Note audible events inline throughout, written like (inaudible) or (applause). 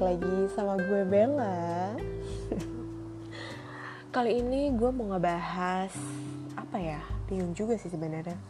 lagi sama gue Bella. (laughs) Kali ini gue mau ngebahas Apa ya, bingung juga sih sebenarnya.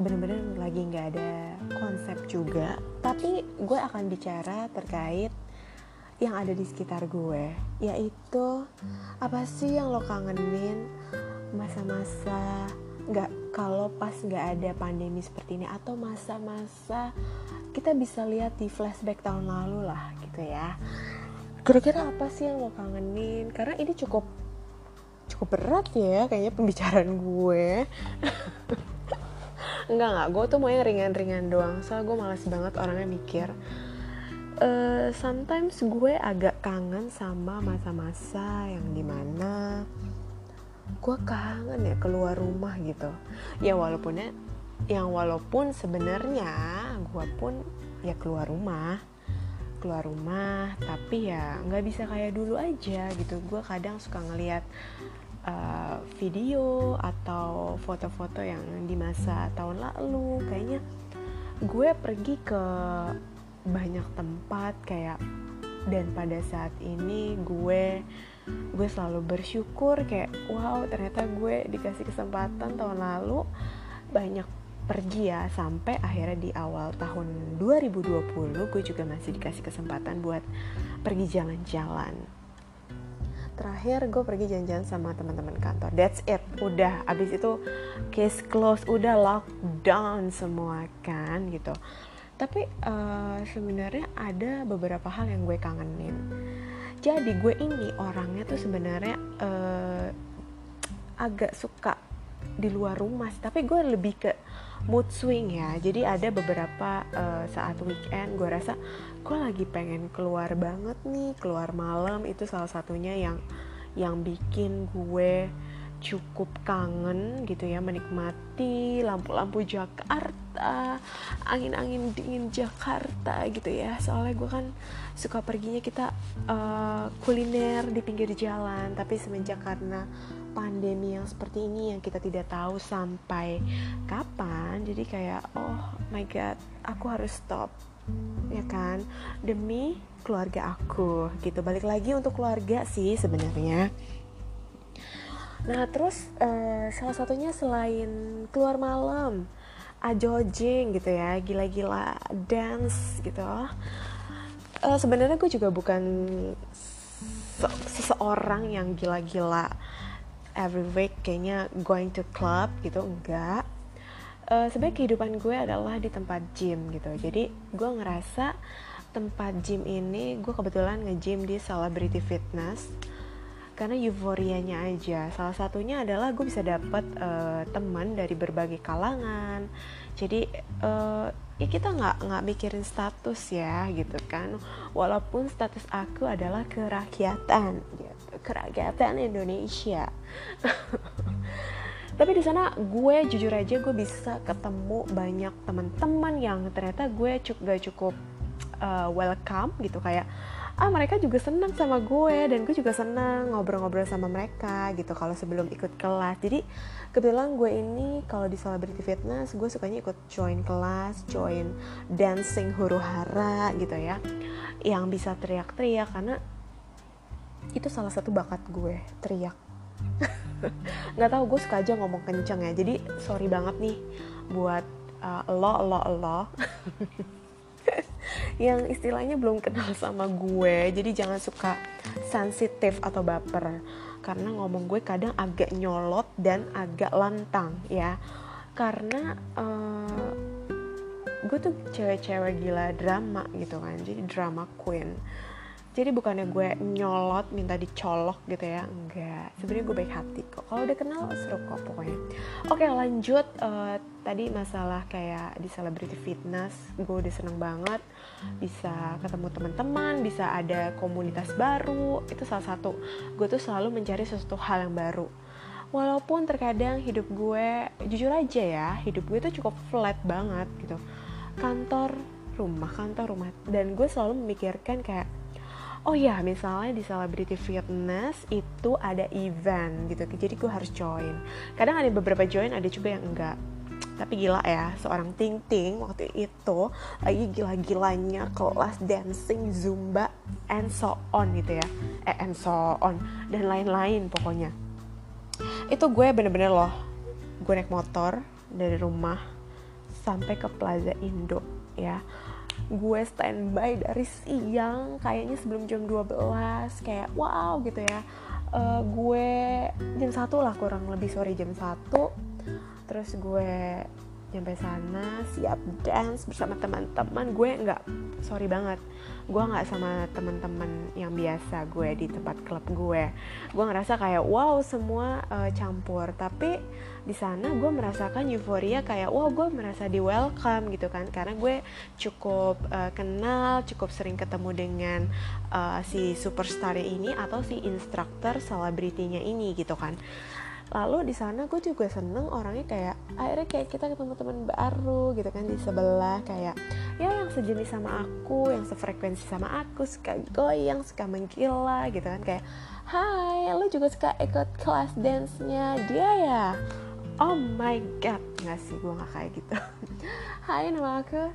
Bener-bener lagi gak ada konsep juga. Tapi gue akan bicara terkait yang ada di sekitar gue Yaitu apa sih yang lo kangenin Masa-masa nggak kalau pas nggak ada pandemi seperti ini atau masa-masa kita bisa lihat di flashback tahun lalu lah gitu ya. Kira-kira apa sih yang lo kangenin? Karena ini cukup cukup berat ya kayaknya pembicaraan gue. (laughs) Enggak enggak gue tuh mau yang ringan-ringan doang soalnya gue malas banget orangnya mikir. Uh, sometimes gue agak kangen sama masa-masa yang di mana gue kangen ya keluar rumah gitu. Ya walaupun ya yang walaupun sebenarnya gue pun ya keluar rumah. Keluar rumah tapi ya nggak bisa kayak dulu aja gitu. Gue kadang suka ngeliat uh, video atau foto-foto yang di masa tahun lalu. Kayaknya gue pergi ke banyak tempat kayak dan pada saat ini gue gue selalu bersyukur kayak wow ternyata gue dikasih kesempatan tahun lalu banyak pergi ya sampai akhirnya di awal tahun 2020 gue juga masih dikasih kesempatan buat pergi jalan-jalan. Terakhir gue pergi jalan-jalan sama teman-teman kantor. That's it. Udah. Abis itu case close udah lockdown semua kan gitu tapi uh, sebenarnya ada beberapa hal yang gue kangenin. Jadi gue ini orangnya tuh sebenarnya uh, agak suka di luar rumah tapi gue lebih ke mood swing ya. Jadi ada beberapa uh, saat weekend gue rasa gue lagi pengen keluar banget nih keluar malam. Itu salah satunya yang yang bikin gue cukup kangen gitu ya menikmati lampu-lampu Jakarta angin-angin dingin Jakarta gitu ya. Soalnya gue kan suka perginya kita uh, kuliner di pinggir jalan. Tapi semenjak karena pandemi yang seperti ini yang kita tidak tahu sampai kapan jadi kayak oh my god aku harus stop ya kan? Demi keluarga aku gitu. Balik lagi untuk keluarga sih sebenarnya. Nah terus uh, salah satunya selain keluar malam, ajojing gitu ya, gila-gila dance gitu. Uh, Sebenarnya gue juga bukan seseorang yang gila-gila every week kayaknya going to club gitu enggak. Uh, Sebenarnya kehidupan gue adalah di tempat gym gitu. Jadi gue ngerasa tempat gym ini gue kebetulan nge-gym di Celebrity Fitness karena euforianya aja. Salah satunya adalah gue bisa dapet uh, teman dari berbagai kalangan. Jadi uh, ya kita nggak nggak mikirin status ya gitu kan. Walaupun status aku adalah kerakyatan gitu. Kerakyatan Indonesia. (laughs) Tapi di sana gue jujur aja gue bisa ketemu banyak teman-teman yang ternyata gue cukup gak cukup uh, welcome gitu. Kayak ah mereka juga senang sama gue dan gue juga senang ngobrol-ngobrol sama mereka gitu kalau sebelum ikut kelas. Jadi kebetulan gue ini kalau di celebrity fitness gue sukanya ikut join kelas join dancing huru hara gitu ya yang bisa teriak-teriak karena itu salah satu bakat gue teriak. (laughs) Nggak tahu gue suka aja ngomong kenceng ya. Jadi sorry banget nih buat uh, lo lo lo (laughs) yang istilahnya belum kenal sama gue. Jadi jangan suka sensitif atau baper. Karena ngomong gue kadang agak nyolot dan agak lantang ya. Karena uh, gue tuh cewek-cewek gila drama gitu kan. Jadi drama queen jadi bukannya gue nyolot minta dicolok gitu ya? Enggak. Sebenarnya gue baik hati kok. Kalau udah kenal seru kok pokoknya. Oke lanjut uh, tadi masalah kayak di celebrity fitness gue udah seneng banget. Bisa ketemu teman-teman bisa ada komunitas baru. Itu salah satu. Gue tuh selalu mencari sesuatu hal yang baru. Walaupun terkadang hidup gue jujur aja ya hidup gue tuh cukup flat banget gitu. Kantor rumah kantor rumah. Dan gue selalu memikirkan kayak oh ya misalnya di celebrity fitness itu ada event gitu jadi gue harus join. Kadang ada beberapa join ada juga yang enggak. Tapi gila ya seorang Ting Ting waktu itu lagi gila-gilanya kelas dancing zumba and so on gitu ya. Eh and so on dan lain-lain pokoknya. Itu gue bener-bener loh gue naik motor dari rumah sampai ke Plaza Indo ya gue standby dari siang kayaknya sebelum jam 12 kayak wow gitu ya. Uh, gue jam satu lah kurang lebih sore jam satu. Terus gue nyampe sana siap dance bersama teman-teman. Gue nggak sorry banget. Gue nggak sama teman-teman yang biasa gue di tempat klub gue. Gue ngerasa kayak wow semua uh, campur. Tapi di sana gue merasakan euforia kayak wow gue merasa di welcome gitu kan. Karena gue cukup uh, kenal cukup sering ketemu dengan uh, si superstar ini atau si instruktur selebritinya ini gitu kan lalu di sana gue juga seneng orangnya kayak akhirnya kayak kita ketemu teman baru gitu kan di sebelah kayak ya yang sejenis sama aku yang sefrekuensi sama aku suka goyang suka menggila gitu kan kayak hai lo juga suka ikut kelas dance-nya? Dia ya oh my god. Nggak sih gue nggak kayak gitu. (laughs) Hai nama aku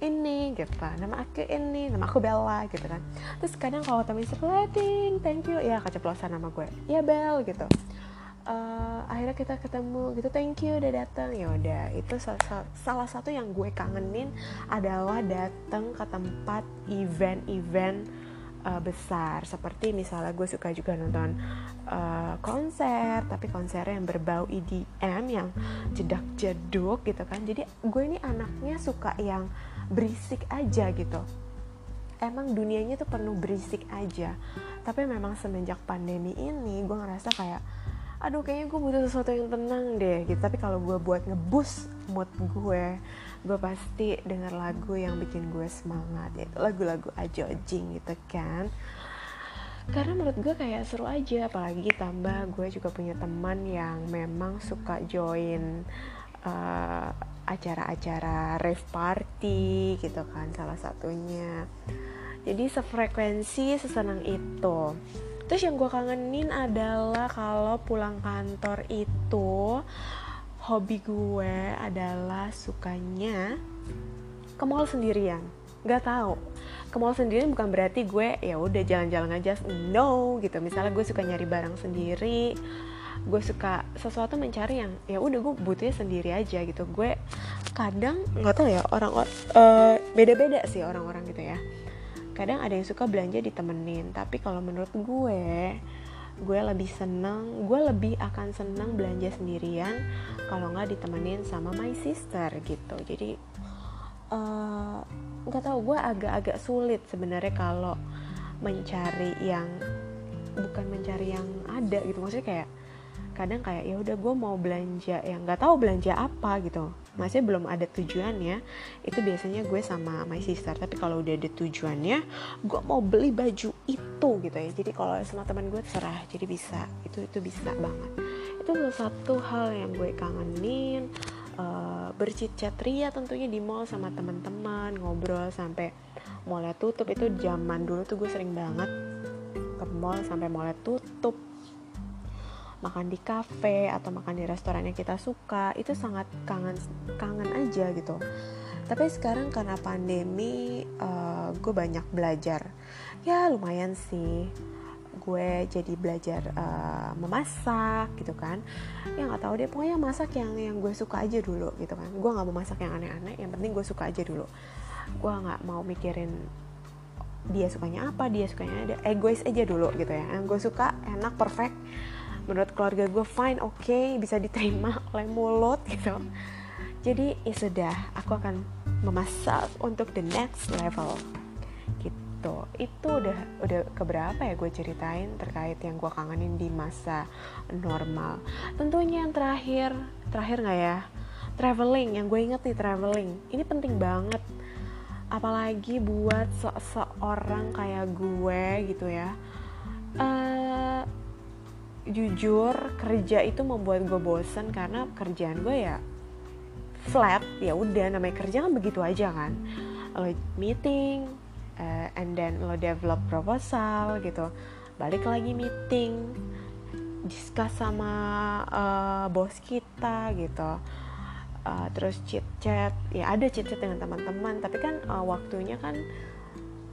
ini gitu. Nama aku ini nama aku Bella gitu kan. Terus kadang kalau temen resleting thank you. Ya keceplosan nama gue. Ya Bel gitu uh, akhirnya kita ketemu gitu thank you udah datang ya udah itu salah, salah satu yang gue kangenin adalah datang ke tempat event-event uh, besar. Seperti misalnya gue suka juga nonton uh, konser tapi konsernya yang berbau EDM yang jedak jeduk gitu kan. Jadi gue ini anaknya suka yang berisik aja gitu. Emang dunianya tuh penuh berisik aja. Tapi memang semenjak pandemi ini gue ngerasa kayak aduh kayaknya gue butuh sesuatu yang tenang deh gitu. Tapi kalau gue buat ngebus mood gue gue pasti denger lagu yang bikin gue semangat yaitu lagu-lagu ajojing gitu kan. Karena menurut gue kayak seru aja apalagi tambah gue juga punya teman yang memang suka join uh, acara-acara rave party gitu kan salah satunya. Jadi sefrekuensi sesenang itu Terus yang gue kangenin adalah kalau pulang kantor itu hobi gue adalah sukanya ke mall sendirian. Gak tau ke mall sendirian bukan berarti gue ya udah jalan-jalan aja no gitu. Misalnya gue suka nyari barang sendiri, gue suka sesuatu mencari yang ya udah gue butuhnya sendiri aja gitu. Gue kadang nggak tau ya orang uh, beda-beda sih orang-orang gitu ya kadang ada yang suka belanja ditemenin tapi kalau menurut gue gue lebih seneng gue lebih akan seneng belanja sendirian kalau nggak ditemenin sama my sister gitu. Jadi eh, nggak uh, tahu gue agak-agak sulit sebenarnya kalau mencari yang bukan mencari yang ada gitu. Maksudnya kayak kadang kayak ya udah gue mau belanja yang nggak tahu belanja apa gitu. Masih belum ada tujuannya. Itu biasanya gue sama my sister. Tapi kalau udah ada tujuannya gue mau beli baju itu gitu ya. Jadi kalau sama teman gue terserah. Jadi bisa. Itu itu bisa banget. Itu salah satu hal yang gue kangenin. Uh, bercicet ria tentunya di mall sama teman-teman ngobrol sampai mallnya tutup. Itu zaman dulu tuh gue sering banget ke mall sampai mallnya tutup makan di kafe atau makan di restoran yang kita suka itu sangat kangen kangen aja gitu. Tapi sekarang karena pandemi uh, gue banyak belajar. Ya lumayan sih. Gue jadi belajar uh, memasak gitu kan. Ya nggak tahu deh pokoknya masak yang yang gue suka aja dulu gitu kan. Gue nggak mau masak yang aneh-aneh yang penting gue suka aja dulu. Gue nggak mau mikirin dia sukanya apa dia sukanya ada egois aja dulu gitu ya. Yang gue suka enak perfect menurut keluarga gue fine oke okay, bisa diterima oleh mulut gitu. Jadi ya sudah aku akan memasak untuk the next level gitu. Itu udah udah keberapa ya gue ceritain terkait yang gue kangenin di masa normal. Tentunya yang terakhir terakhir nggak ya? Traveling yang gue inget nih traveling. Ini penting banget. Apalagi buat seseorang kayak gue gitu ya. Uh, jujur kerja itu membuat gue bosen karena kerjaan gue ya flat ya udah namanya kerja kan begitu aja kan. Lo meeting uh, and then lo develop proposal gitu. Balik lagi meeting discuss sama uh, bos kita gitu. Uh, terus chit chat ya ada chit chat dengan teman-teman tapi kan uh, waktunya kan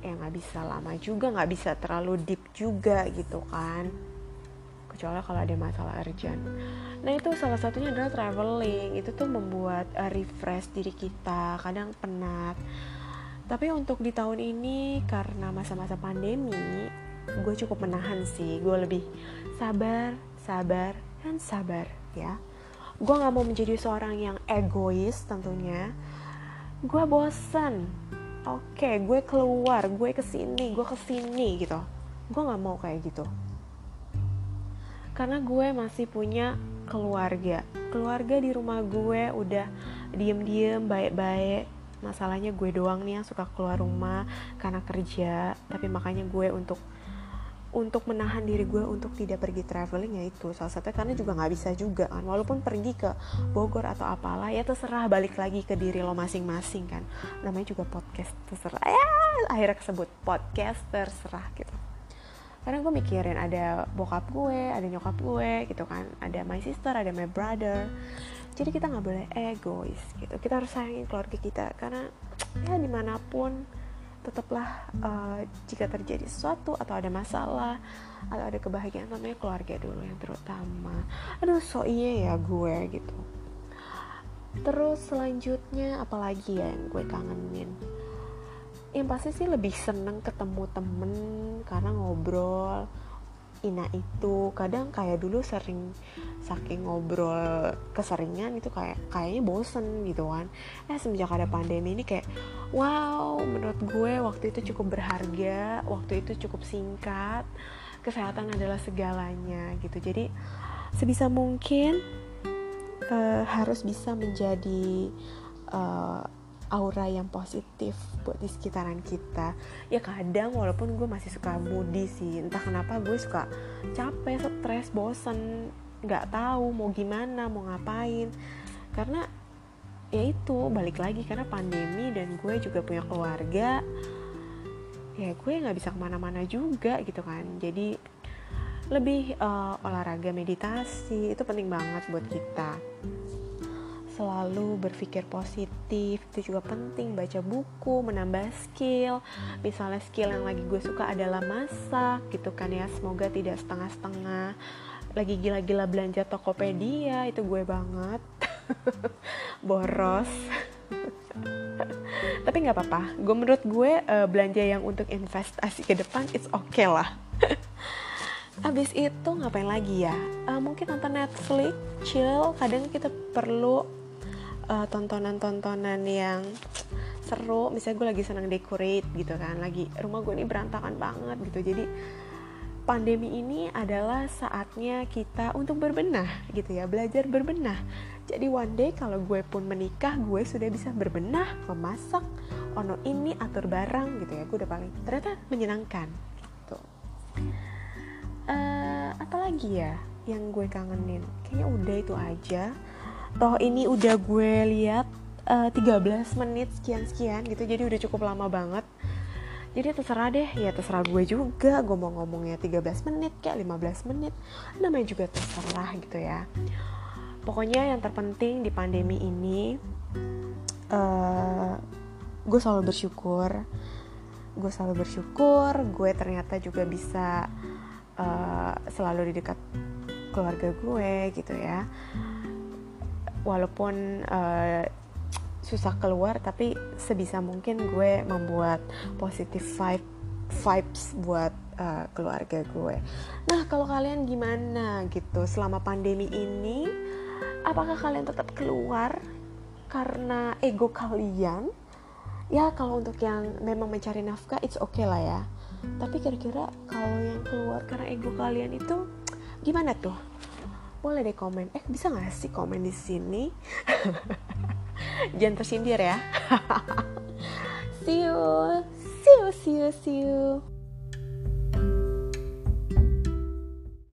ya nggak bisa lama juga nggak bisa terlalu deep juga gitu kan kecuali kalau ada masalah urgent. Nah itu salah satunya adalah traveling. Itu tuh membuat uh, refresh diri kita kadang penat. Tapi untuk di tahun ini karena masa-masa pandemi gue cukup menahan sih. Gue lebih sabar sabar dan sabar ya. Gue nggak mau menjadi seorang yang egois tentunya. Gue bosan oke gue keluar gue ke sini gue ke sini gitu. Gue nggak mau kayak gitu karena gue masih punya keluarga. Keluarga di rumah gue udah diem-diem baik-baik. Masalahnya gue doang nih yang suka keluar rumah karena kerja. Tapi makanya gue untuk untuk menahan diri gue untuk tidak pergi traveling ya itu salah satunya karena juga nggak bisa juga kan. Walaupun pergi ke Bogor atau apalah ya terserah balik lagi ke diri lo masing-masing kan. Namanya juga podcast terserah. Ya akhirnya kesebut podcast terserah gitu karena gue mikirin ada bokap gue ada nyokap gue gitu kan. Ada my sister ada my brother. Jadi kita nggak boleh egois gitu. Kita harus sayangin keluarga kita. Karena ya di mana pun tetaplah uh, jika terjadi sesuatu atau ada masalah atau ada kebahagiaan namanya keluarga dulu yang terutama. Aduh so iya ya gue gitu. Terus selanjutnya apalagi ya yang gue kangenin yang pasti sih lebih seneng ketemu temen karena ngobrol ina itu. Kadang kayak dulu sering saking ngobrol keseringan itu kayak kayaknya bosen gitu kan. Eh semenjak ada pandemi ini kayak wow menurut gue waktu itu cukup berharga waktu itu cukup singkat kesehatan adalah segalanya gitu. Jadi sebisa mungkin uh, harus bisa menjadi uh, aura yang positif buat di sekitaran kita. Ya kadang walaupun gue masih suka moody sih entah kenapa gue suka capek stres bosen nggak tahu mau gimana mau ngapain. Karena ya itu balik lagi karena pandemi dan gue juga punya keluarga ya gue nggak bisa ke mana-mana juga gitu kan. Jadi lebih uh, olahraga meditasi itu penting banget buat kita selalu berpikir positif itu juga penting. Baca buku menambah skill. Misalnya skill yang lagi gue suka adalah masak gitu kan ya. Semoga tidak setengah-setengah. Lagi gila-gila belanja Tokopedia itu gue banget. (laughs) Boros. (laughs) Tapi nggak apa-apa. Gue menurut gue uh, belanja yang untuk investasi ke depan it's okay lah. (laughs) Abis itu ngapain lagi ya? Uh, mungkin nonton Netflix, chill. Kadang kita perlu uh, tontonan-tontonan yang seru. Misalnya gue lagi senang decorate gitu kan lagi rumah gue ini berantakan banget gitu. Jadi pandemi ini adalah saatnya kita untuk berbenah gitu ya belajar berbenah. Jadi one day kalau gue pun menikah gue sudah bisa berbenah memasak ono ini atur barang gitu ya. Gue udah paling ternyata menyenangkan gitu. Uh, apa lagi ya yang gue kangenin? Kayaknya udah itu aja toh ini udah gue lihat uh, eh, 13 menit sekian-sekian gitu jadi udah cukup lama banget. Jadi terserah deh ya terserah gue juga gue mau ngomongnya 13 menit kayak 15 menit namanya juga terserah gitu ya. Pokoknya yang terpenting di pandemi ini uh, gue selalu bersyukur. Gue selalu bersyukur gue ternyata juga bisa uh, selalu di dekat keluarga gue gitu ya walaupun uh, susah keluar tapi sebisa mungkin gue membuat positive vibe vibes buat uh, keluarga gue. Nah kalau kalian gimana gitu selama pandemi ini, apakah kalian tetap keluar karena ego kalian? Ya kalau untuk yang memang mencari nafkah it's okay lah ya. Tapi kira-kira kalau yang keluar karena ego kalian itu gimana tuh? Boleh deh komen. Eh bisa gak sih komen di sini? (laughs) Jangan tersindir ya. (laughs) See you. See you see you see you